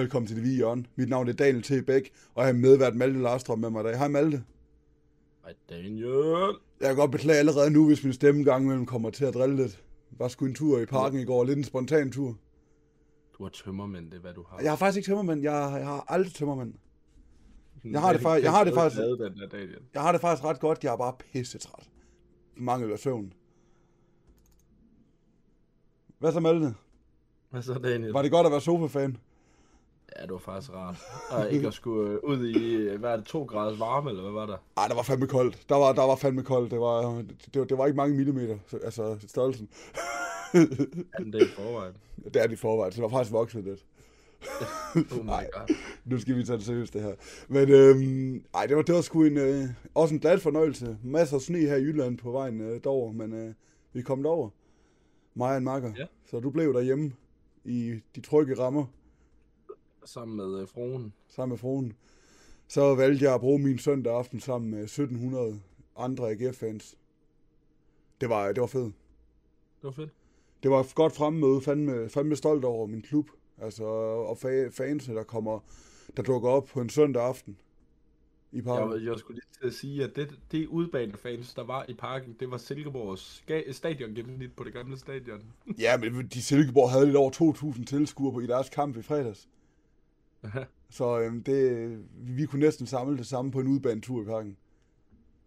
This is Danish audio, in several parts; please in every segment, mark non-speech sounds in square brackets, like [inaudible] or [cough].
Velkommen til Det Hvide Hjørne. Mit navn er Daniel T. Bæk, og jeg har medvært Malte Larstrøm med mig i dag. Hej Malte. Hej Daniel. Jeg kan godt beklage allerede nu, hvis min stemme gang imellem kommer til at drille lidt. Var sgu en tur i parken i går, lidt en spontan tur. Du har tømmermænd, det er hvad du har. Jeg har faktisk ikke tømmermænd, jeg, jeg har aldrig tømmermænd. Jeg har det faktisk- jeg har det faktisk-. Jeg har det faktisk ret godt, jeg er bare pissetræt. Mangel af søvn. Hvad så Malte? Hvad så Daniel? Var det godt at være sofa-fan? Ja, det var faktisk rart. [laughs] Og ikke at skulle øh, ud i, øh, hvad er det, to graders varme, eller hvad var der? Ej, der var fandme koldt. Der var, der var fandme koldt. Det var, det, var, det var ikke mange millimeter, så- altså størrelsen. [laughs] Anden dag i forvejen. Det er det i forvejen, så det var faktisk vokset lidt. [laughs] Oh my Ej. god. Nu skal vi tage det seriøst, det her. Men øhm, ej, det var, det var sgu en, øh, også en glad fornøjelse. Masser af sne her i Jylland på vejen øh, derover, men øh, vi er kommet over. Mig og en makker. Ja. Så du blev derhjemme i de trygge rammer Sammen med øh, fruen. sammen med fruen. Så valgte jeg at bruge min søndag aften sammen med 1700 andre AGF-fans. Det var, det var fedt. Det var fedt. Det var et godt fremmøde, fandme, fandme stolt over min klub. Altså, og fa- fansene, der kommer, der dukker op på en søndag aften i parken. Jeg, jeg skulle lige til at sige, at det, det udbanefans, der var i parken, det var Silkeborgs stadion gennemsnit på det gamle stadion. Ja, men de Silkeborg havde lidt over 2.000 tilskuere på i deres kamp i fredags. Så øhm, det, vi kunne næsten samle det samme på en udbanetur i parken.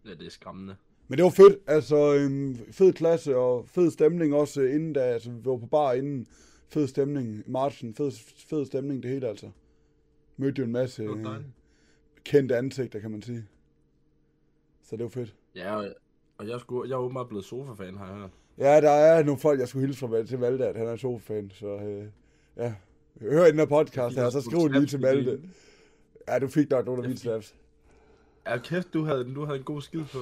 ja, det er skræmmende. Men det var fedt, altså øhm, fed klasse og fed stemning også øh, inden da, altså vi var på bar inden, fed stemning, marchen, fed, fed stemning det hele altså. Mødte jo en masse øh, kendte ansigter, kan man sige. Så det var fedt. Ja, og, og jeg, skulle, jeg er åbenbart blevet sofa-fan, har jeg hørt. Ja, der er nogle folk, jeg skulle hilse fra til Malte, at han er sofa-fan, så øh, ja. Hør den her podcast her, så skriv lige til Malte. Ja, du fik nok nogle af mine snaps. Ja, kæft, du havde, du havde en god skid på.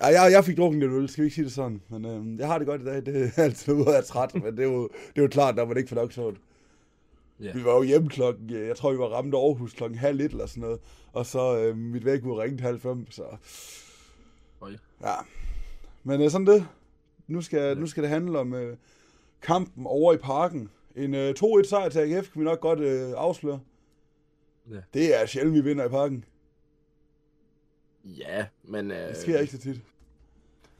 Ja, jeg, jeg fik drukket lidt øl, skal vi ikke sige det sådan. Men øh, jeg har det godt i dag, det er altid ude af træt, men det er, jo, det er jo klart, når man ikke får nok sådan. Ja. Vi var jo hjemme klokken, øh, jeg tror vi var ramt Aarhus klokken halv et eller sådan noget. Og så øh, mit væk ud ringte halv fem, så Oj. ja. Men øh, sådan det. Nu skal, nu skal det handle om øh, kampen over i parken. En øh, 2-1 sejr til AGF kan vi nok godt øh, afsløre. Ja. Det er sjældent, vi vinder i parken. Ja, men... Øh, Det sker ikke så tit.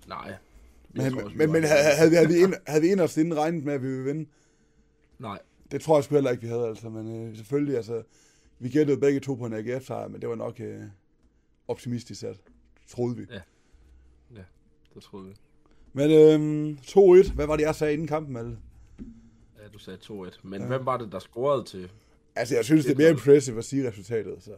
Nej. Men, tror men, men havde, havde, vi- havde, vi ind, havde vi inderst inden regnet med, at vi ville vinde? Nej. Det tror jeg sgu heller ikke, vi havde, altså. Men øh, selvfølgelig, altså, vi gættede begge to på en AGF-sejr, men det var nok øh, optimistisk sat, troede vi. Ja. Det troede vi. Men øh, 2-1, hvad var det, jeg sagde inden kampen, Malte? Du sagde 2-1. Men Ja. hvem var det, der scorede til? Altså, jeg synes, det er mere impressive at sige resultatet, så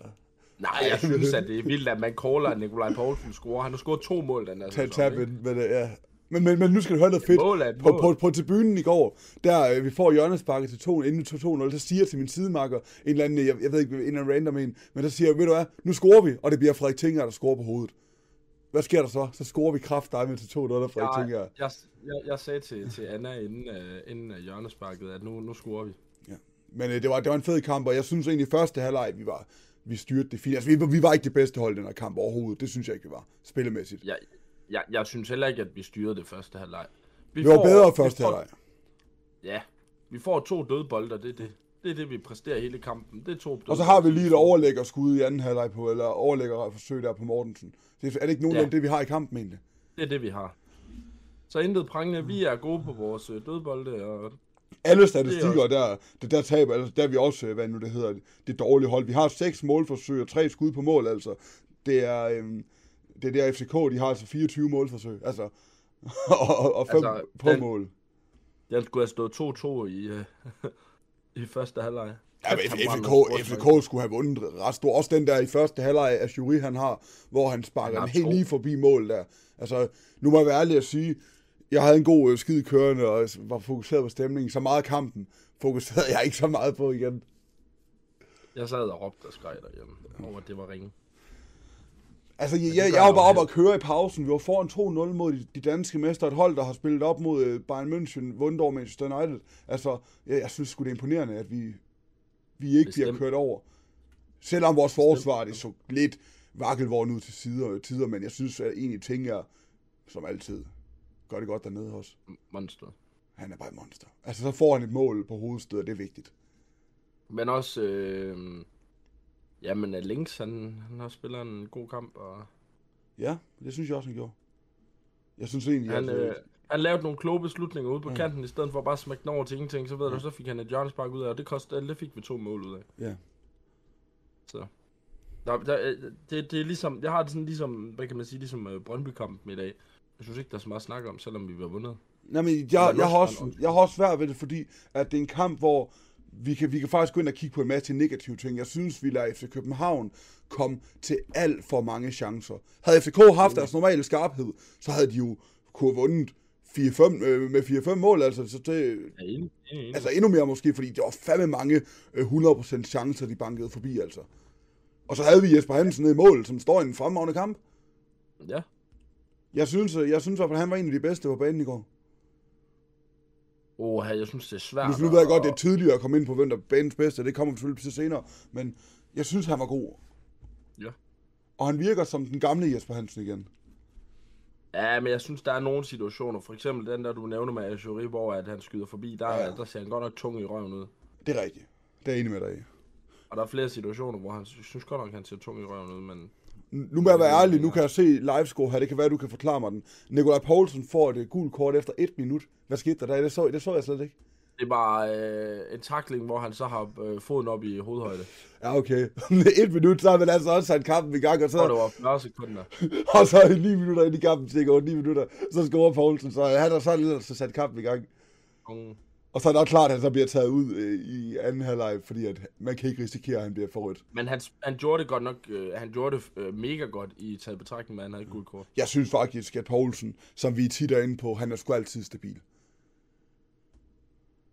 Nej, jeg [laughs] synes, at det er vildt, at man caller, at Nikolaj Poulsen scorer. Han har scoret to mål den tag, sæson, ind, men, øh, ja. Men, men, men nu skal du høre noget Et fedt. mål et På, mål. på, på tribunen i går, der øh, vi får hjørnesparket til 2, inden vi tog 2-0, så siger jeg til min sidemarker, en eller anden, jeg, jeg ved ikke, en eller anden random en, men der siger jeg, ved du hvad, nu scorer vi, og det bliver Frederik Tinger, der scorer på hovedet. Hvad sker der så? Så scorer vi kraft dig med til 2-0 af Frederik Jeg, Tinger. jeg, jeg, jeg sagde til, til Anna inden, uh, inden uh, hjørnesparket, at nu, nu scorer vi. Men øh, det, var, det var en fed kamp, og jeg synes egentlig, første halvleg, vi var, vi styrte det fint. Altså, vi, var- vi var ikke det bedste hold i den her kamp overhovedet. Det synes jeg ikke, vi var, spillemæssigt. Jeg, jeg, jeg synes heller ikke, at vi styrede det første halvleg. Vi Vi var bedre første halvleg. Ja, vi får to dødbolder, det er det. Det er det, vi præsterer hele kampen. Det er to Og så har vi lige et overlæggerskud i anden halvleg på, eller overlæggerforsøg der på Mortensen. Det er, er det ikke nogen Ja. af det, vi har i kampen egentlig? Det er det, vi har. Så intet prangende. Vi er gode på vores øh, dødbolde, og Alle statistikker, Det der, der, der taber, altså, der er vi også, øh, hvad nu det hedder, det dårlige hold. Vi har seks målforsøg og tre skud på mål, altså. Det er, øhm, det er der FCK, de har altså 24 målforsøg, altså. [laughs] og, og, fem Altså, altså, på den- mål. den skulle have stået 2-2 i, øh, [laughs] i første halvleg. Ja, men FCK, FCK skulle have vundet ret stor. Også den der i første halvleg af Jury, han har, hvor han sparker Han den helt lige forbi mål der. Altså, nu må jeg være ærlig at sige, jeg havde en god øh, skid kørende, og var fokuseret på stemningen. Så meget kampen fokuserede [laughs] jeg ikke så meget på igen. Jeg sad og råbte og skreg derhjemme over, at det var ringe. Altså, jeg, jeg, jeg var bare oppe og køre i pausen. Vi var foran 2-0 mod de, de danske mester. Et hold, der har spillet op mod øh, Bayern München, vundet over Manchester United. Altså, jeg, jeg synes sgu, det er imponerende, at vi, vi ikke bliver Bestemt. kørt over. Selvom vores forsvar, det så lidt vakkelvogn ud til sider, tider, men jeg synes at egentlig ting er, som altid, gør det godt dernede også. Monster. Han er bare et monster. Altså, så får han et mål på hovedstedet, det er vigtigt. Men også, øh, jamen, at Links, han, han har spillet en god kamp, og Ja, det synes jeg også, han gjorde. Jeg synes egentlig, han, at... øh, han lavede nogle kloge beslutninger ude på Ja. kanten, i stedet for bare at smække den over til ingenting, så ved du, så fik han et hjørnespark ud af, og det, kostede, det fik vi to mål ud af. Ja. Så. Der, der, øh, det, det er ligesom, jeg har det sådan ligesom, hvad kan man sige, ligesom uh, Brøndby-kampen i dag. Jeg synes ikke, der er så meget at snakke om, selvom vi var vundet. Nej, men jeg, jeg, har også, jeg har også svært ved det, fordi at det er en kamp, hvor vi kan, vi kan faktisk gå ind og kigge på en masse negative ting. Jeg synes, vi lader FC København komme til alt for mange chancer. Havde FCK haft deres normale skarphed, så havde de jo kunne have vundet 4-5, øh, med 4-5 mål. Altså, så det, Ja, enig, enig. altså endnu mere måske, fordi det var fandme mange øh, 100% chancer, de bankede forbi. Altså. Og så havde vi Jesper Hansen nede i mål, som står i en fremragende kamp. Ja, Jeg synes, øh, jeg synes at han var en af de bedste på banen i går. Oh, jeg synes, det er svært. Nu, nu ved jeg godt, det er tydeligt at komme ind på, hvem der er banens bedste. Det kommer vi selvfølgelig til senere. Men jeg synes, han var god. Ja. Og han virker som den gamle Jesper Hansen igen. Ja, men jeg synes, der er nogle situationer, for eksempel den der, du nævner med Ajuri, hvor at han skyder forbi, der, Ja. der ser han godt nok tung i røven ud. Det er rigtigt. Det er jeg enig med dig i. Og der er flere situationer, hvor han synes godt nok, han ser tung i røven ud, men Nu må jeg være ærlig, nu kan jeg se livescore her. Det kan være, du kan forklare mig den. Nikolaj Poulsen får et øh, gult kort efter et minut. Hvad skete der der? Det så, det så jeg slet ikke. det er bare øh, en takling, hvor han så har øh, foden op i hovedhøjde. Ja, okay. [laughs] et minut, så har man altså også sat kampen i gang. Og, Så det så, var 40 sekunder. [laughs] og så i 9 minutter ind i kampen, cirka 8 9 minutter, så scorer Poulsen. Så han har så ellers sat kampen i gang. Og Og så er det også klart, at han så bliver taget ud øh, i anden halvleg, fordi at man kan ikke risikere, at han bliver for rødt. Men han, han gjorde det godt nok, øh, han gjorde det øh, mega godt i taget betragtning med, han havde et gult kort. Jeg synes faktisk, at Poulsen, som vi tit er inde på, han er sgu altid stabil.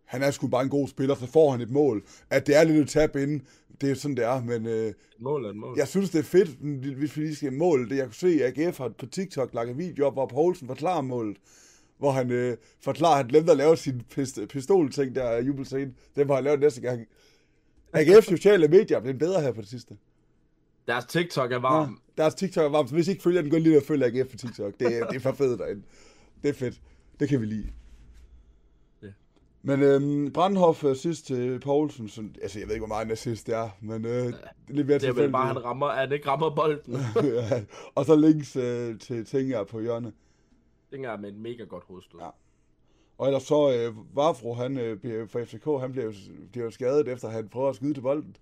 Han er sgu bare en god spiller, så får han et mål. At det er lidt et tab inden, det er sådan, det er. Men øh, Et mål er et mål. jeg synes, det er fedt, hvis vi lige skal mål. Det jeg kunne se, at AGF har på TikTok lagt en video op, hvor Poulsen forklarer målet. Hvor han øh, forklarer, at han glemte at lave sin pist- pistolting der jubelscene. Den var han lavet næste gang. AGF sociale medier er bedre her på det sidste. Deres TikTok er Ja, varm. deres TikTok er varmt, så hvis I ikke følger den, gå lige og følge AGF på TikTok. Det, er- det er for fedt derinde. Det er fedt. Det kan vi lide. Ja. Men øhm, Brandhoff øh, sidst til Poulsen, så, altså jeg ved ikke, hvor meget en assist det er, men øh, det er lidt mere Det er vel bare, han rammer, at han ikke rammer bolden. [laughs] ja. Og så links øh, til Tinger på hjørne. Det er med et mega godt hovedstød. Ja. Og ellers så øh, Varfro, han øh, for FCK, han bliver, bliver skadet, efter han prøver at skyde til bolden.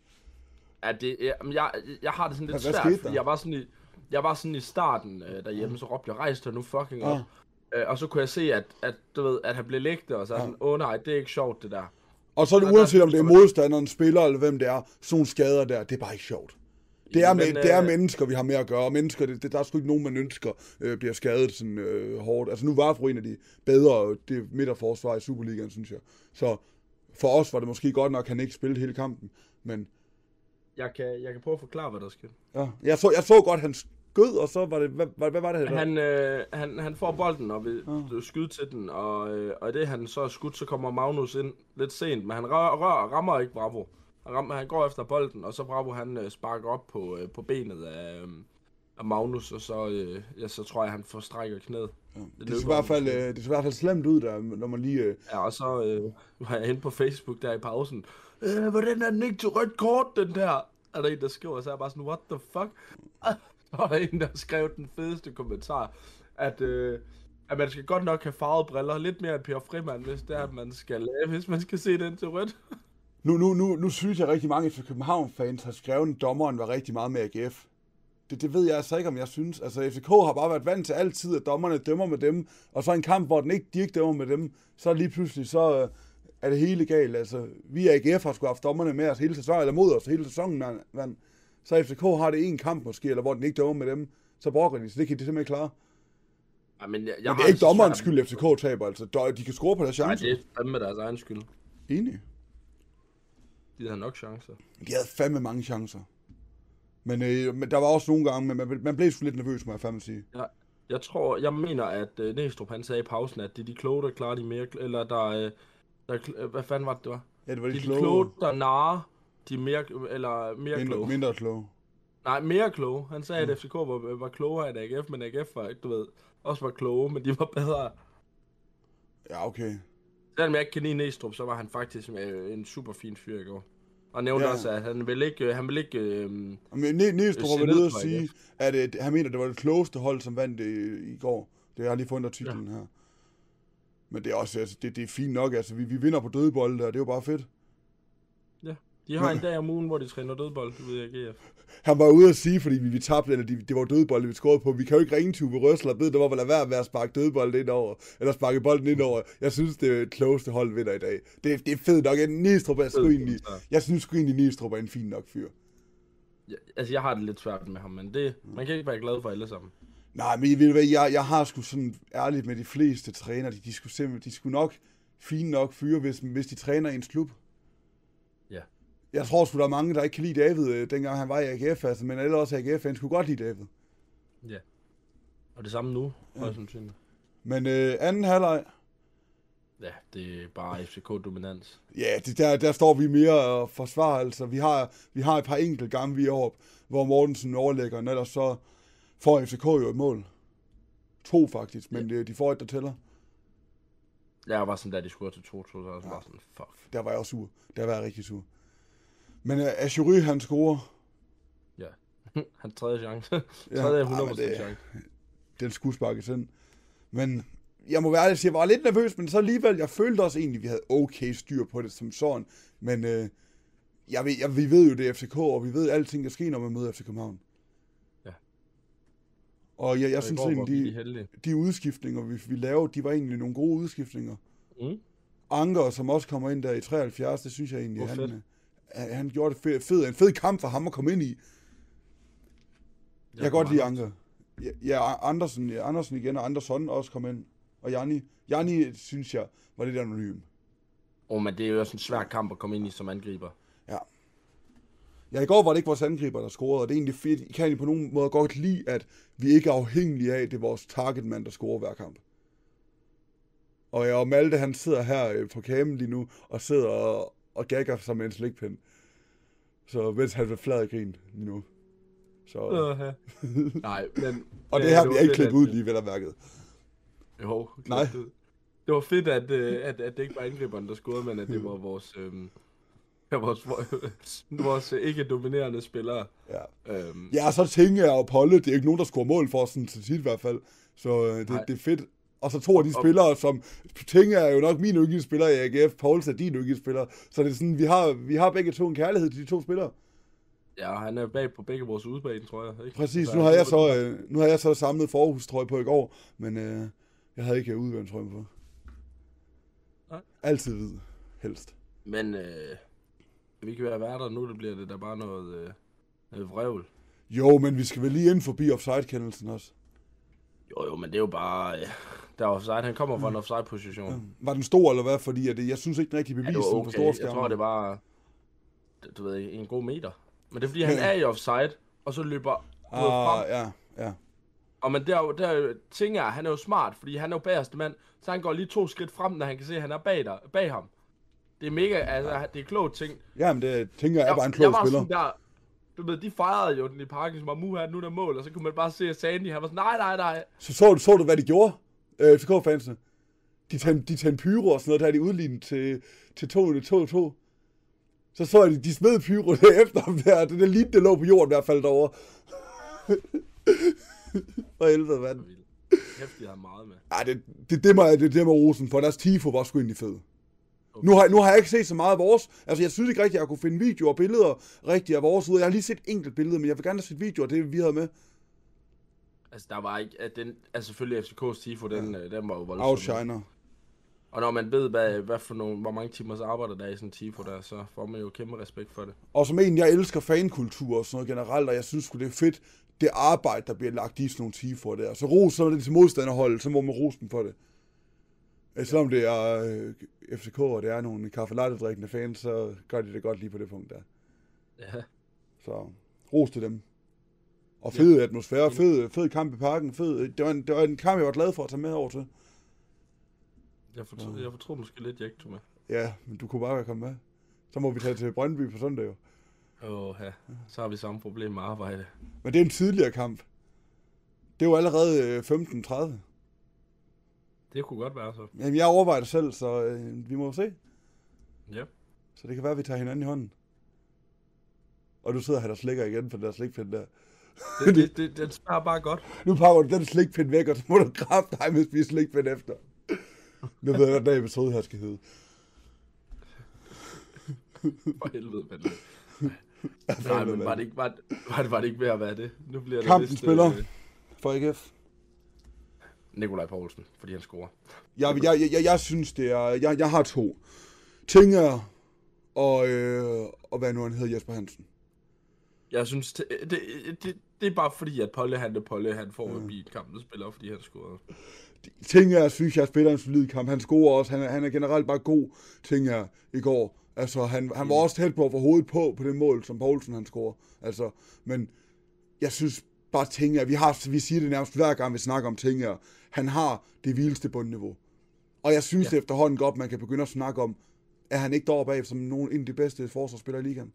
Ja, det, jeg, jeg, jeg har det sådan lidt Hvad svært, fordi jeg var sådan i, jeg var sådan i starten øh, derhjemme, så råbte jeg, rejs dig nu fucking op. Øh, og så kunne jeg se, at, at, du ved, at han blev liggende, og så Ja. sådan, åh nej, det er ikke sjovt det der. Og så er det Og der- uanset om det er modstanderen, spiller eller hvem det er, sådan nogle skader der, det er bare ikke sjovt. Det er, Men, men, det er øh, mennesker, vi har med at gøre, og mennesker, det, det, der er sgu ikke nogen, man ønsker øh, bliver skadet sådan øh, hårdt. Altså nu var for en af de bedre det midterforsvar i Superligaen, synes jeg. Så for os var det måske godt nok, at han ikke spillede hele kampen. Men Jeg kan, jeg kan prøve at forklare, hvad der skete. ja, jeg, så, jeg så godt, han skød, og så var det, hvad, hvad, hvad var det? Der? Han, øh, han, han får bolden og vil Ah. øh, skyde til den, og, øh, og det han så er skudt, så kommer Magnus ind lidt sent, men han rør, rør, rammer ikke Bravo. Han, rammer, han går efter bolden, og så Bravo han øh, sparker op på, øh, på benet af, øh, af Magnus, og så, øh, ja, så tror jeg, han får strækket knæet. Ja, det, løber ser i hvert fald, øh, det ser i hvert fald slemt ud, der, når man lige... Øh, Ja, og så øh, var jeg inde på Facebook der i pausen. Øh, hvordan er den ikke til rødt kort, den der? Er der en, der skriver, så er jeg bare sådan, what the fuck? [laughs] Så var der en, der skrev den fedeste kommentar, at, øh, at man skal godt nok have farvede briller, lidt mere end Per Frimand, hvis det er, at man skal, øh, hvis man skal se den til rødt. [laughs] Nu, nu, nu, nu synes jeg rigtig mange fra København-fans har skrevet, at dommeren var rigtig meget med AGF. Det, det ved jeg altså ikke, om jeg synes. Altså, FCK har bare været vant til altid, at dommerne dømmer med dem, og så en kamp, hvor den ikke, de ikke dømmer med dem, så lige pludselig, så øh, er det hele galt. Altså, vi i AGF har sgu haft dommerne med os hele sæsonen, eller mod os hele sæsonen, mand. mand. Så FCK har det en kamp måske, eller hvor den ikke dømmer med dem, så brokker de, så det kan de simpelthen ikke klare. Ja, men jeg, jeg Men det er ikke dommerens skyld, FCK taber, altså. De- kan score på deres Nej, chancer. det er fandme deres egen skyld. Enig. De havde nok chancer. De havde fandme mange chancer. Men, øh, men der var også nogle gange, men man, man blev sgu lidt nervøs, må jeg fandme sige. Jeg, jeg tror, jeg mener, at øh, Næstrup han sagde i pausen, at det er de kloge, der klarer de mere, eller der, øh, der øh, hvad fanden var det, det var? Ja, det var de de kloge. kloge, der narer, de er mere, eller mere mindre, kloge. mindre kloge. Nej, mere kloge. Han sagde, at FCK var, var klogere end AGF, men AGF var, ikke, du ved, også var kloge, men de var bedre. Ja, okay. Selvom jeg ikke kan lide Næstrup, så var han faktisk øh, en super fin fyr i går. Og nævnte Ja. også, at han vil ikke, han vil ikke øh, Men Næ- Næstrup Se var ned ude at på sige, at øh, han mener, det var det klogeste hold, som vandt øh, i går. Det har jeg lige fundet artiklen her. Men det er også, altså, det, det er fint nok, altså, vi, vi vinder på dødbolde, og det er jo bare fedt. De har en dag om ugen, hvor de træner dødbold, ved jeg GF. Han var ude at sige, fordi vi, vi tabte, eller de, det var dødbolde, vi scorede på. Vi kan jo ikke ringe til Uwe Røsler og bede dem om at lade være med at sparke dødbolden ind over, eller sparke bolden ind over. Jeg synes, det er det klogeste hold vinder i dag. Det, det er fedt nok. Næstrup er sgu egentlig, jeg synes sgu egentlig, Næstrup er en fin nok fyr. Ja, altså, jeg har det lidt svært med ham, men det, man kan ikke være glad for alle sammen. Nej, men ved du hvad, jeg, jeg har sgu sådan ærligt med de fleste træner, de, de, skulle simpelthen, de skulle nok fine nok fyre, hvis, hvis de træner i ens klub. Ja. Jeg tror sgu, der er mange, der ikke kan lide David, øh, dengang han var i AGF, altså, men ellers AGF, han skulle godt lide David. Ja. Og det samme nu, højst sandsynligt. Men øh, anden halvleg, Ja, det er bare FCK-dominans. ja, det, der, der står vi mere og forsvarer, altså. Vi har, vi har et par enkelte gange, vi er oppe, hvor Mortensen overlægger, og ellers så får FCK jo et mål. To faktisk, men ja. de får et, der tæller. Jeg var sådan, da de scorede til 2-2, så var jeg bare sådan, fuck. Der var jeg også sur. Der var jeg rigtig sur. Men uh, Ajury, han scorer. Ja. [laughs] Han tredje chance. Ja, [laughs] tredje ej, 100% men det- chance. den skulle sparkes ind. Men jeg må være ærlig jeg var lidt nervøs, men så alligevel, jeg følte også egentlig, at vi havde okay styr på det som sådan. Men øh, jeg ved, jeg, vi ved jo, det er FCK, og vi ved, alting kan ske, når man møder FC København. Ja. Og jeg, jeg Og synes egentlig, de, heldige. de udskiftninger, vi, vi lavede, de var egentlig nogle gode udskiftninger. Mm. Anker, som også kommer ind der i 73, det synes jeg egentlig, Hvor han, øh, han gjorde det fed, fed, en fed kamp for ham at komme ind i. Jeg, jeg kan godt lide Anker. Ja, ja, Andersen, ja, Andersen igen, og Andersson også kom ind. Og Janni, Janni synes jeg var lidt anonym. Åh, oh, men det er jo også en svær kamp at komme ind i som angriber. Ja. Ja, i går var det ikke vores angriber, der scorede, og det er egentlig fedt. I kan egentlig på nogen måde godt lide, at vi ikke er afhængige af, at det er vores targetmand, der scorer hver kamp. Og jeg og Malte, han sidder her øh, på kamen lige nu, og sidder og, og gagger sig med en slikpind. Så mens han vil flad grin lige nu. Så, Uh, [laughs] Nej, men... og det ja, her bliver var ikke klippet ud lige, vel at mærket. Jo, Nej. ud. Det var fedt, at, øh, at, at det ikke var angriberen, der scorede, men at det var vores, øhm, [laughs] vores, [laughs] vores øh, ikke-dominerende spillere. Ja. Øhm, Ja, og så tænker jeg, at Polle, det er ikke nogen, der scorer mål for os, sådan til tit i hvert fald. Så øh, det, Nej. det er fedt. Og så to af de spillere, som tænker er jo nok min yndlingsspiller i AGF, Pauls er din yndlingsspiller. Så det er sådan, vi har, vi har begge to en kærlighed til de to spillere. ja, han er bag på begge vores udbane, tror jeg. Ikke? Præcis, Så nu har jeg så, øh, nu har jeg så samlet forhustrøje på i går, men øh, jeg havde ikke udvendt på. Nej. Altid hvid, helst. Men øh, vi kan være værter nu, det bliver det der bare noget, øh, noget vrøvl. Jo, men vi skal vel lige ind forbi offside-kendelsen også. Jo, jo, men det er jo bare... Øh, der er offside. Han kommer fra en offside-position. Var den stor, eller hvad? Fordi at det, jeg synes ikke den rigtig Ja, beviste var den på okay. store Jeg tror, det var... Du ved en god meter. Men det er fordi, han Ja. er i offside, og så løber ved, frem. Ja, ja. Og men der, der tænker jeg, han er jo smart, fordi han er jo bagerste mand, så han går lige to skridt frem, når han kan se, at han er bag, der, bag ham. Det er mega, altså, det er klogt ting. Jamen, det tænker jeg er bare en klog var spiller. sådan der, du ved, de fejrede jo den i parken, som var her, nu er der mål, og så kunne man bare se, at Sandy, han var sådan, nej, nej, nej. Så så, du- så du, hvad de gjorde, øh, FCK-fansene? De tændte, de tændte pyro og sådan noget, der er de udlignet til, til 2-2. Så så jeg, de, de smed pyro der [laughs] efter ham der, det der lige, det lå på jorden i hvert fald derovre. [laughs] For helvede, mand. Kæft, de har meget med. Ej, det, det, det, må, jeg- det, det må rosen, for deres tifo var sgu egentlig fed. Nu har, nu har jeg ikke set så meget af vores. Altså, jeg synes ikke rigtigt, at jeg kunne finde videoer og billeder rigtigt af vores ud. Jeg har lige set enkelt billede, men jeg vil gerne have set videoer det, vi havde med. Altså, der var ikke, at den, altså selvfølgelig FCK's tifo, den, ja. den var jo voldsom. Outshiner. Og når man ved, hvad, hvad for nogle, hvor mange timers arbejde der er i sådan en tifo der, så får man jo kæmpe respekt for det. Og som en, jeg elsker fankultur og sådan noget generelt, og jeg synes sgu, det er fedt, det arbejde, der bliver lagt i sådan nogle tifoer der. Så ros, så er det til modstanderholdet, så må man rose dem for det. Øh, Selvom det er øh, FCK, og det er nogle kaffe drikkende fans, så gør de det godt lige på det punkt der. Ja. Så ros til dem. Og fed ja. atmosfære, fed, fed kamp i parken, fed. Det var, en, det var en kamp, jeg var glad for at tage med over til. Jeg fortrød, jeg fortrød måske lidt, jeg ikke tog med. Ja, men du kunne bare komme med. Så må vi tage til Brøndby på søndag jo. Åh, ja. Så har vi samme problem med arbejde. Men det er en tidligere kamp. Det er jo allerede øh, 15.30. Det kunne godt være så. Jamen, jeg overvejer det selv, så øh, vi må se. Ja. Så det kan være, at vi tager hinanden i hånden. Og du sidder her og slikker igen på den der slikpind der. Det, det, [laughs] det, den smager bare godt. Nu pakker du den slikpind væk, og så må du kraft dig med at spise slikpind efter. Nu ved jeg, hvad den episode her skal hedde. For helvede, men... [laughs] Nej, men var det, ikke, var, var, det, var det ikke ved at være det? Nu bliver det Kampen vist, spiller øh, for AGF. Nikolaj Poulsen, fordi han scorer. Jeg, jeg, jeg, jeg, jeg synes, det er... Jeg, jeg har to. Tinger og, øh, og hvad nu han hedder, Jesper Hansen. Jeg synes, det, det, det, det er bare fordi, at Polle, han er Polle, han får mm. blive kampen spiller, fordi han scorede. Tinger synes jeg spiller en solid kamp. Han scorer også. Han er, han er generelt bare god, Tinger, i går. Altså, han, han var også tæt på at få hovedet på, på det mål, som Poulsen han scorer. Altså, men jeg synes bare Tinger, vi, har, vi siger det nærmest hver gang, vi snakker om Tinger, han har det vildeste bundniveau. Og jeg synes ja. det efterhånden godt, man kan begynde at snakke om, er han ikke deroppe af som nogen, en af de bedste forsvarsspillere i ligaen?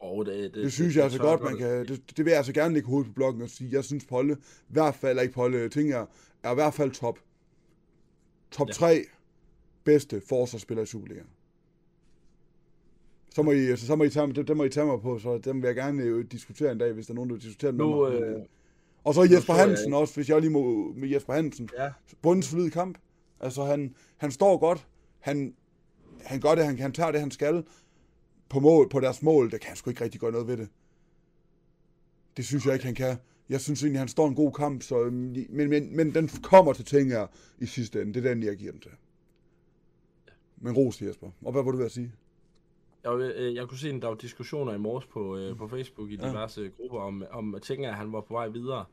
Og det, det, Det synes jeg altså tør godt, man kan, det, det vil jeg altså gerne lægge hovedet på blokken og sige, jeg synes Polle, i hvert fald, ikke Polle, Tinger, er i hvert fald top, top Ja. 3 bedste forsvarsspillere i Superligaen. Så må I, så, så må I tage, dem, dem må I tage mig på, så dem vil jeg gerne øh, diskutere en dag, hvis der er nogen, der vil diskutere dem med Nu, mig. Øh, øh, Og så Jesper Hansen også, hvis jeg lige må med Jesper Hansen. Ja, Bundesforlid kamp. Altså, han, han står godt. Han, han gør det, han, han tager det, han skal på, mål, på deres mål. Det kan han sgu ikke rigtig gøre noget ved det. Det synes jeg ikke, han kan. Jeg synes egentlig, han står en god kamp, så, øhm, men, men, men den kommer til ting her i sidste ende. Det er den, jeg giver den til. Men ros til Jesper. Og hvad var du ved at sige? jeg, øh, jeg kunne se, at der var diskussioner i morges på, øh, på Facebook i diverse ja. grupper om, om ting, at han var på vej videre.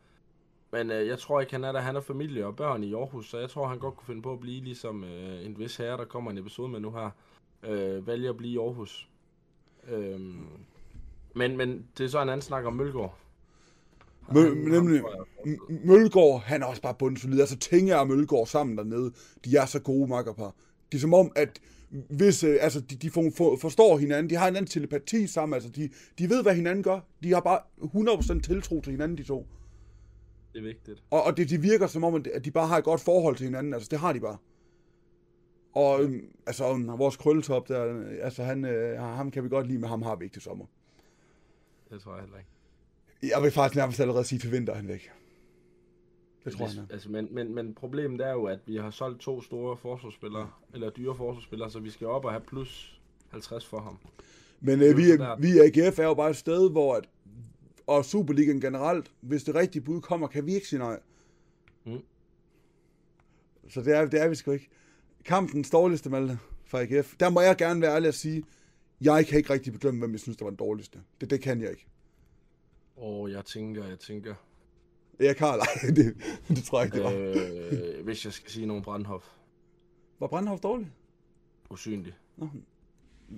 Men øh, jeg tror ikke, han er der. Han har familie og børn i Aarhus, så jeg tror, han godt kunne finde på at blive ligesom øh, en vis herre, der kommer en episode med nu her. Øh, vælge at blive i Aarhus. Øh, men, men det er så en anden snak om Mølgaard. Mø- Han- nemlig. jeg- M- Mølgaard, han er også bare bundsolid. Altså, Tinge og Mølgaard sammen dernede, de er så gode makkerpar. Det er som om, at hvis, øh, altså, de, de for, for, forstår hinanden, de har en anden telepati sammen, altså, de, de ved, hvad hinanden gør. De har bare 100% tiltro til hinanden, de to. Det er vigtigt. Og, og det, de virker som om, at at de bare har et godt forhold til hinanden, altså, det har de bare. Og øhm, altså, vores krølletop der, altså, han, øh, ham kan vi godt lide, men ham har vi ikke til sommer. Det tror jeg heller ikke. Jeg vil faktisk nærmest allerede sige, til vinter er han væk. Det tror jeg, er. Altså, men, men, men problemet er jo, at vi har solgt to store forsvarsspillere, eller dyre forsvarsspillere, så vi skal op og have plus 50 for ham. Men er øh, vi, sådan vi i AGF er jo bare et sted, hvor at, og Superligaen generelt, hvis det rigtige bud kommer, kan vi ikke sige nej. Mm. Så det er, det er vi sgu ikke. Kampens dårligste, Malte, fra AGF. Der må jeg gerne være ærlig at sige, jeg kan ikke rigtig bedømme, hvem jeg synes, der var den dårligste. Det, det kan jeg ikke. Og jeg tænker, jeg tænker, Jeg kan [laughs] nej, det, det tror jeg ikke, det var. øh, hvis jeg skal sige nogen Brandhof, Var Brandhoff dårlig? usynlig.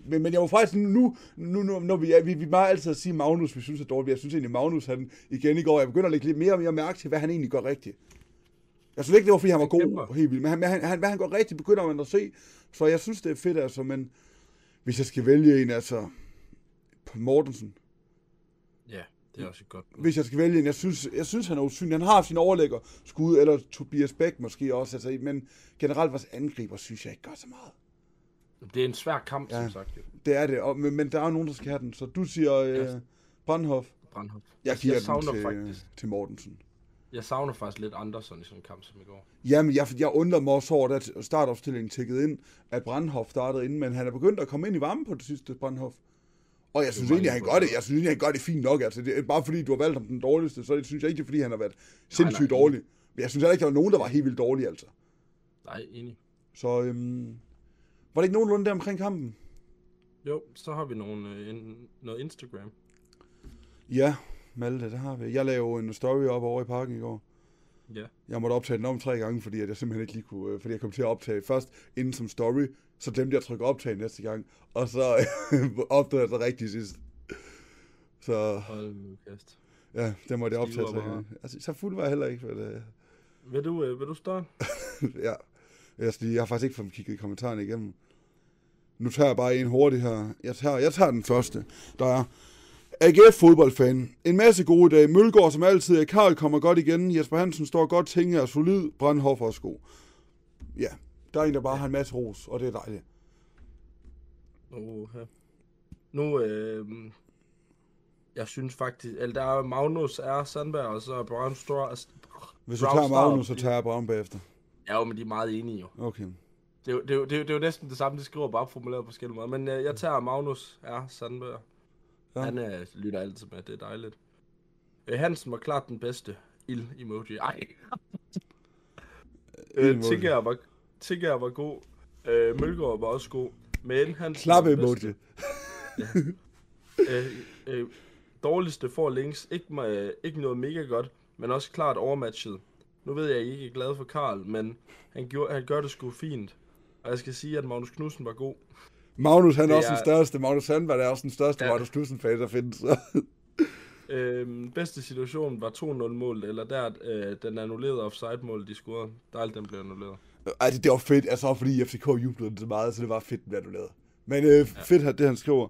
Men, men jeg var faktisk nu, nu, nu når vi, er, vi, vi bare altid at sige Magnus, vi synes er dårligt. Jeg synes egentlig, Magnus, han igen i går, jeg begynder at lægge lidt mere og mere mærke til, hvad han egentlig gør rigtigt. Jeg synes ikke, det var, fordi han var god helt vildt, men han, han, han, han gør rigtigt, begynder man at se. Så jeg synes, det er fedt, altså, men hvis jeg skal vælge en, altså, Mortensen, Ja, det er også et godt bud. hvis jeg skal vælge en, jeg synes, jeg synes han er usynlig. Han har sin overlægger skud, eller Tobias Bæk måske også, altså, men generelt vores angriber, synes jeg ikke gør så meget. Det er en svær kamp, Ja. som sagt. jo. Det er det, og, men, men der er jo nogen, der skal have den, så du siger øh, Ja. Brandhoff. Brandhof. Jeg Altså, giver jeg den til, faktisk, til Mortensen. Jeg savner faktisk lidt Andersen i sådan en kamp som i går. Jamen, jeg, jeg undrer mig også over, at startopstillingen tækkede ind, at Brandhoff startede ind, men han er begyndt at komme ind i varmen på det sidste, Brandhoff. Og jeg synes egentlig, han gør det. det. Jeg synes egentlig, han gør det fint nok. Altså, det er bare fordi, du har valgt ham den dårligste, så synes jeg ikke, det fordi, han har været sindssygt nej. dårlig. Men jeg synes heller ikke, der var nogen, der var helt vildt dårlige, altså. Nej, enig. Så øhm, var det ikke nogenlunde der omkring kampen? Jo, så har vi nogle, øh, en, noget Instagram. Ja, Malte, det har vi. Jeg lavede en story op over i parken i går. Ja. Jeg måtte optage den om tre gange, fordi jeg simpelthen ikke lige kunne, øh, fordi jeg kom til at optage først inden som story, så glemte jeg at trykke optag næste gang, og så [laughs] opdagede jeg så rigtigt sidst. Så Hold nu kæft. ja, det måtte jeg optage tre gange. Altså, så fuld var jeg heller ikke, for det, Vil du, øh, vil du starte? [laughs] ja. Jeg, lige, jeg har faktisk ikke fået kigget kommentarerne igennem. Nu tager jeg bare en hurtigt her. Jeg tager, jeg tager den første. Der er AGF fodboldfan. En masse gode dage. Mølgaard som altid. Karl kommer godt igen. Jesper Hansen står godt. Tinge er solid. Brandhoff er god. Ja, der er en, der bare har en masse ros, og det er dejligt. Uh, Nu, øh, Jeg synes faktisk, eller der er Magnus R. Sandberg, og så er Brown Store. Hvis du tager Magnus, så tager jeg Brown bagefter. Ja, jo, men de er meget enige jo. Okay. Det er jo, det er jo, det er jo, det er jo næsten det samme, de skriver, bare formuleret på forskellige måder. Men øh, jeg tager Magnus R. Sandberg. Ja. Ja. Han øh, lytter altid med, det er dejligt. Øh, Hansen var klart den bedste ild-emoji. Ej. øh. Tigger var, Tigger var god. Øh, Mølgaard var også god. Men han Klap emoji. øh, øh, dårligste får links. Ikke, øh, ikke noget mega godt, men også klart overmatchet. Nu ved jeg, at I ikke er glad for Karl, men han, gjorde, han gør det sgu fint. Og jeg skal sige, at Magnus Knudsen var god. Magnus, han er Det også den er- største. Magnus Sandberg er også den største Ja. Magnus Knudsen-fan, der findes. [laughs] Øhm, bedste situation var 2-0 målet, eller der øh, den annullerede offside-mål, de scorede. Dejligt, den blev annulleret. Ej, det, det var fedt, altså fordi FCK jublede så meget, så det var fedt, det du lavede. Men øh, fedt, at det han skriver.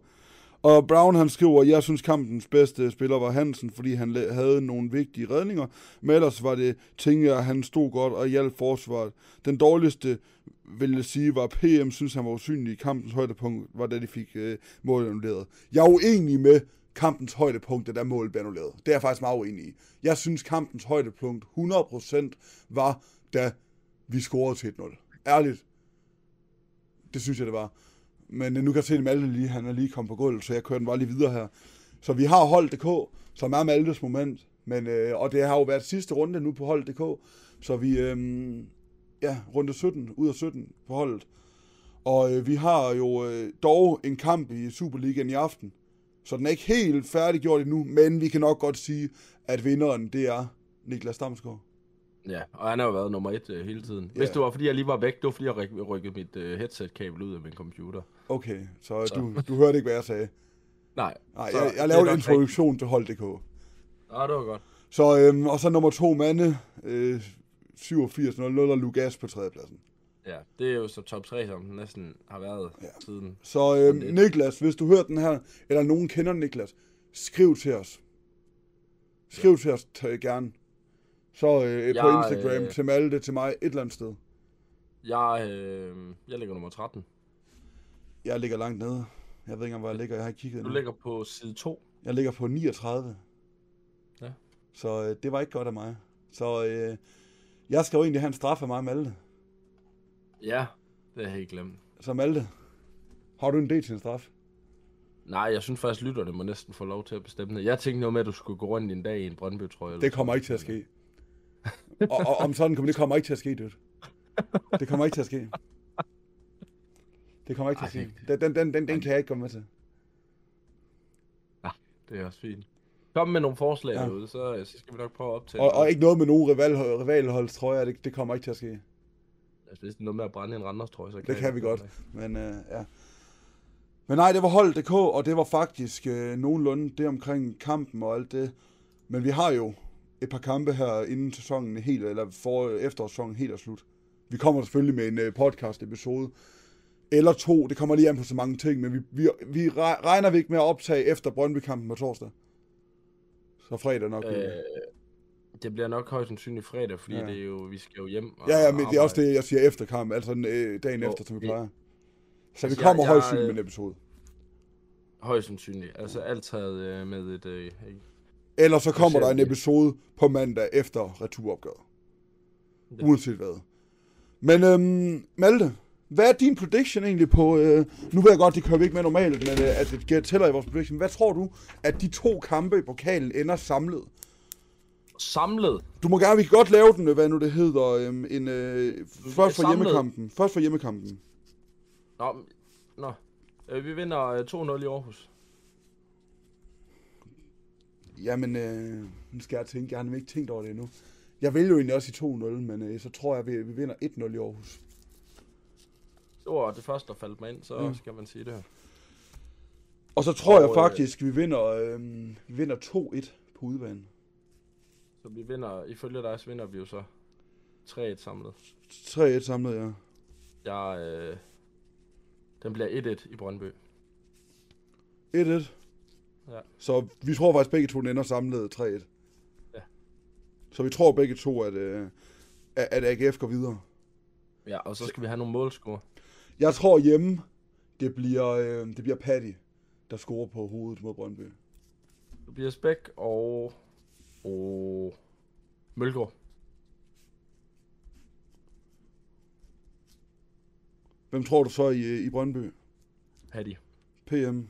Og Brown han skriver, jeg synes kampens bedste spiller var Hansen, fordi han havde nogle vigtige redninger, men ellers var det tænker jeg, han stod godt og hjalp forsvaret. Den dårligste, vil jeg sige, var PM, synes han var usynlig i kampens højdepunkt, var da de fik øh, målet annulleret. Jeg er uenig med kampens højdepunkt, da der mål blev annulleret. Det er jeg faktisk meget uenig i. Jeg synes, kampens højdepunkt 100% var, da vi scorede til 1-0. Ærligt. Det synes jeg, det var. Men øh, nu kan jeg se, at Malte lige, han er lige kommet på gulvet, så jeg kører den bare lige videre her. Så vi har hold.dk, som er Maltes moment. Men, øh, og det har jo været sidste runde nu på hold.dk. Så vi, øh, ja, runde 17, ud af 17 på holdet. Og øh, vi har jo øh, dog en kamp i Superligaen i aften. Så den er ikke helt færdiggjort endnu, men vi kan nok godt sige, at vinderen, det er Niklas Damsgaard. Ja, og han har jo været nummer et øh, hele tiden. Hvis Ja. det var, fordi jeg lige var væk, det var, fordi jeg ryk- rykkede mit øh, headset-kabel ud af min computer. Okay, så, Så. Du, du hørte ikke, hvad jeg sagde. Nej. Nej, så jeg, jeg lavede en introduktion til hold.dk. rigtigt. Ah, det var godt. Så, øhm, og så nummer to mande, øh, 87-0, og Lugas på tredjepladsen. Ja, det er jo så top 3, som næsten har været Ja. ja. siden. Så øhm. Niklas, hvis du hører den her, eller nogen kender Niklas, skriv til os. Skriv ja. til os t- gerne. Så øh, på Jeg, Instagram, øh, til Malte, til mig, et eller andet sted. Jeg, øh, jeg ligger nummer 13. Jeg ligger langt nede. Jeg ved ikke engang, hvor jeg ligger. Jeg har ikke kigget Du endnu. ligger på side 2. Jeg ligger på 39. Ja. Så øh, det var ikke godt af mig. Så øh, jeg skal jo egentlig have en straf af mig Malte. Ja, det har jeg helt glemt. Så Malte, har du en del til en straf? Nej, jeg synes faktisk, lytterne må næsten få lov til at bestemme det. Jeg tænkte noget med, at du skulle gå rundt en dag i en Brøndby-trøje. eller Det kommer ikke til at ske. [laughs] og, og om sådan kommer det kommer ikke til at ske, dude. Det kommer ikke til at ske. Det kommer ikke til at ske. Den, den, den, den, den kan jeg ikke komme med til. Det er også fint. Kom med nogle forslag Ja. derude, så, så skal vi nok prøve at optage. Og, og ikke noget med nogen rival, rivalholds, tror jeg. Det, det kommer ikke til at ske. Altså, hvis det er noget med at brænde en Randers trøje, så kan Det jeg kan vi godt. godt. Men øh, ja. Men nej, det var hold.dk, og det var faktisk øh, nogenlunde det omkring kampen og alt det. Men vi har jo et par kampe her inden sæsonen helt, eller for efterårssæsonen helt er slut. Vi kommer selvfølgelig med en øh, podcast episode. Eller to, det kommer lige an på så mange ting, men vi, vi, vi re- regner vi ikke med at optage efter Brøndby-kampen på torsdag. Så fredag nok. Øh, Øh, det bliver nok højst sandsynligt fredag, fordi Ja. det er jo, vi skal jo hjem og ja, ja, men det er også arbejde. det, jeg siger efter kampen, altså øh, dagen Jo, efter, som vi plejer. Så vi Altså, kommer jeg- højst jeg, sandsynligt med øh, en episode. Højst sandsynligt. Altså alt taget øh, med et... Øh? Eller så kommer der en episode på mandag efter returopgøret. Ja. Uanset hvad. Men øhm, Malte, hvad er din prediction egentlig på... Øh, nu ved jeg godt, det kører vi ikke med normalt, men øh, at det tæller i vores prediction. Hvad tror du, at de to kampe i pokalen ender samlet? Samlet. Du må gerne, vi kan godt lave den, øh, hvad nu det hedder, øhm, en, øh, først for samlet. hjemmekampen. Først for hjemmekampen. Nå, nå. Øh, vi vinder øh, 2-0 i Aarhus. Jamen, øh, nu skal jeg tænke, jeg har nemlig ikke tænkt over det endnu. Jeg vil jo egentlig også i 2-0, men øh, så tror jeg, vi, vi vinder 1-0 i Aarhus. Det var det første, der faldt mig ind, så Mm. skal man sige det her. Og så tror jeg Og, øh, faktisk, vi vinder, øh, vi vinder 2-1 på udbanen. Så vi vinder, ifølge dig, så vinder vi jo så 3-1 samlet. 3-1 samlet, ja. Jeg, øh, den bliver 1-1 i Brøndby. 1-1. Ja. Så vi tror faktisk begge to, den ender samlet 3-1. Ja. Så vi tror begge to, at, øh, at AGF går videre. Ja, og så skal vi have nogle målscore. Jeg tror hjemme, det bliver, øh, det bliver Patty, der scorer på hovedet mod Brøndby. Tobias Bæk og... Og... Mølgaard. Hvem tror du så i, i Brøndby? Hattie. PM.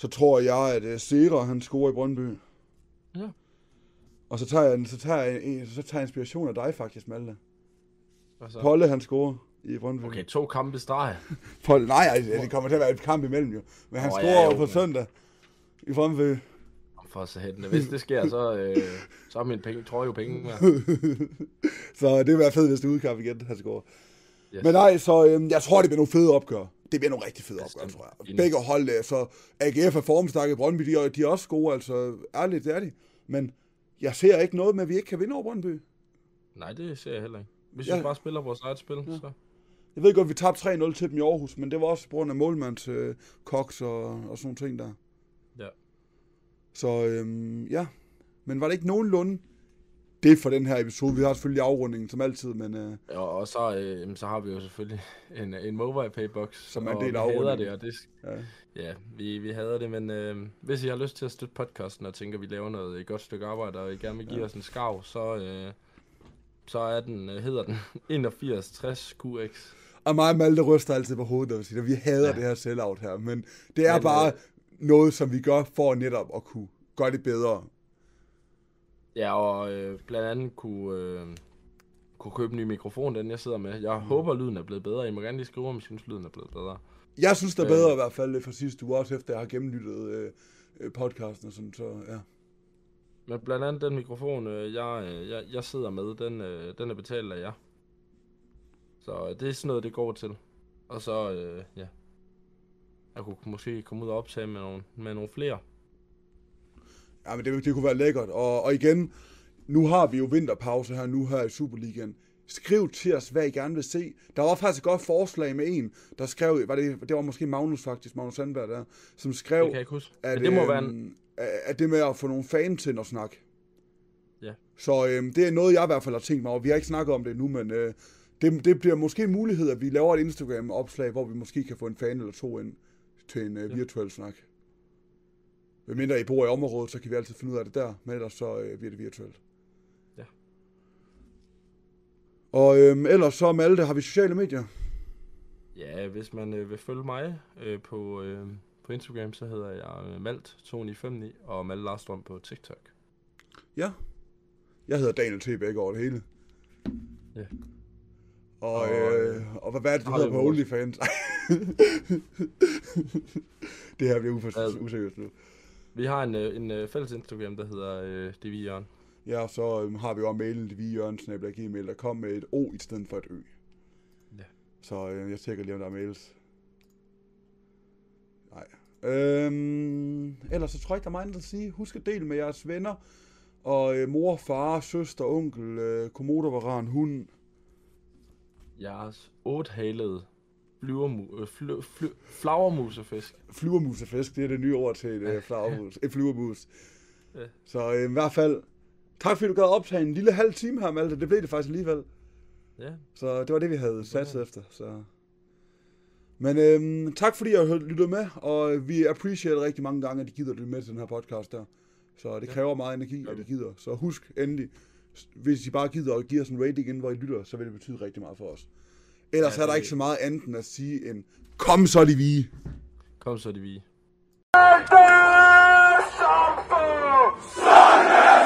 Så tror jeg, at Sera, han scorer i Brøndby. Ja. Og så tager jeg, så tager jeg, så tager jeg inspiration af dig faktisk, Malte. Hvad så? Polle, han scorer i Brøndby. Okay, to kampe streg. [laughs] Polle, nej, altså, det kommer til at være et kamp imellem jo. Men han oh, ja, scorer jo, jo på søndag i Brøndby. For hættende. Hvis det sker, så, øh, så er min penge, tror jeg jo penge med. [laughs] så det vil være fedt, hvis det udkamp igen, han scorer. Yes. Men nej, så øhm, jeg tror, det bliver nogle fede opgør. Det bliver nogle rigtig fede opgør, tror jeg. Begge hold, øh, så AGF er formstakket, Brøndby, de er, de er også gode, altså ærligt, det er de. Men jeg ser ikke noget med, at vi ikke kan vinde over Brøndby. Nej, det ser jeg heller ikke. Hvis Ja. vi bare spiller vores eget spil, ja. så... Jeg ved godt, vi tabte 3-0 til dem i Aarhus, men det var også på grund af målmands øh, koks og, og sådan nogle ting der. Ja. Så øhm, ja, men var det ikke nogenlunde det for den her episode? Vi har selvfølgelig afrundingen som altid, men øh, Og, og så, øh, så har vi jo selvfølgelig [laughs] en, en mobile paybox. Som er en og del af afrundingen. det, og det, ja. ja, vi, vi hader det, men øh, hvis I har lyst til at støtte podcasten og tænker, at vi laver noget et godt stykke arbejde, og I gerne vil give ja. os en skav, så, øh, så er den, øh, hedder den [laughs] 8160 QX. Og mig og Malte ryster altid på hovedet, vi siger, vi hader ja. Ja. det her sellout her, men det er Men, bare øh, noget, som vi gør for netop at kunne gøre det bedre. Ja, og øh, blandt andet kunne, øh, kunne købe en ny mikrofon, den jeg sidder med. Jeg mm. håber, lyden er blevet bedre. I må gerne lige skrive, om I synes, lyden er blevet bedre. Jeg synes, det er Øh. bedre i hvert fald øh, fra sidste uge, også efter jeg har gennemlyttet øh, øh, podcasten og sådan, så ja. Men blandt andet den mikrofon, øh, jeg, øh, jeg, jeg sidder med, den, øh, den er betalt af jer. Så øh, det er sådan noget, det går til. Og så, øh, ja. Jeg kunne måske komme ud og optage med nogle, med nogle flere. Ja, men det, det kunne være lækkert. Og, og igen, nu har vi jo vinterpause her nu her i Superligaen. Skriv til os, hvad I gerne vil se. Der var faktisk et godt forslag med en, der skrev, var det, det var måske Magnus faktisk, Magnus Sandberg der, som skrev, Det kan jeg huske. at, Men det må øhm, være en... at det med at få nogle fans til at snakke. Ja. Så øhm, det er noget, jeg i hvert fald har tænkt mig over. Vi har ikke snakket om det nu, men øh, det, det bliver måske en mulighed, at vi laver et Instagram-opslag, hvor vi måske kan få en fan eller to ind til en øh, Ja. virtuel snak. Hvem mindre I bor i området, så kan vi altid finde ud af det der, men ellers så øh, bliver det virtuelt. Ja. Og øhm, ellers så Malte, har vi sociale medier. Ja, hvis man øh, vil følge mig øh, på, øh, på Instagram, så hedder jeg øh, Malt259 og Malte Larstrøm på TikTok. Ja. Jeg hedder Daniel T. Bæk over det hele. Ja. Og, Og, øh, og hvad, hvad er det, du hedder på OnlyFans? [laughs] det her bliver useriøst nu. Vi har en, øh, en øh, fælles Instagram, der hedder øh, Jørgen. Ja, og så øhm, har vi også mailen, det vi gmail, der kom med et O i stedet for et Ø. Ja. Så øh, jeg tjekker lige, om der er mails. Nej. Øhm, ellers så tror jeg ikke, der er meget andet at sige. Husk at dele med jeres venner. Og øh, mor, far, søster, onkel, øh, komodovaran, hund. Jeres othalede flyvermu, øh, fly, fly, flagermusefisk. Flyvermusefisk, det er det nye ord til et øh, flagermus. Et flyvermus. Ja. Så øh, i hvert fald, tak fordi du gad optage en lille halv time her, Malte. Det blev det faktisk alligevel. Ja, Så det var det, vi havde sat efter. Så. Men øhm, tak fordi jeg har lyttet med, og vi appreciate rigtig mange gange, at de gider lytte med til den her podcast der. Så det Ja. kræver meget energi, at de gider. Så husk endelig, hvis I bare gider at give os en rating inden, hvor I lytter, så vil det betyde rigtig meget for os. Ellers Ja, er der det- ikke så meget andet end at sige en, kom så de vi. kom så det vi. Samfund! Sådan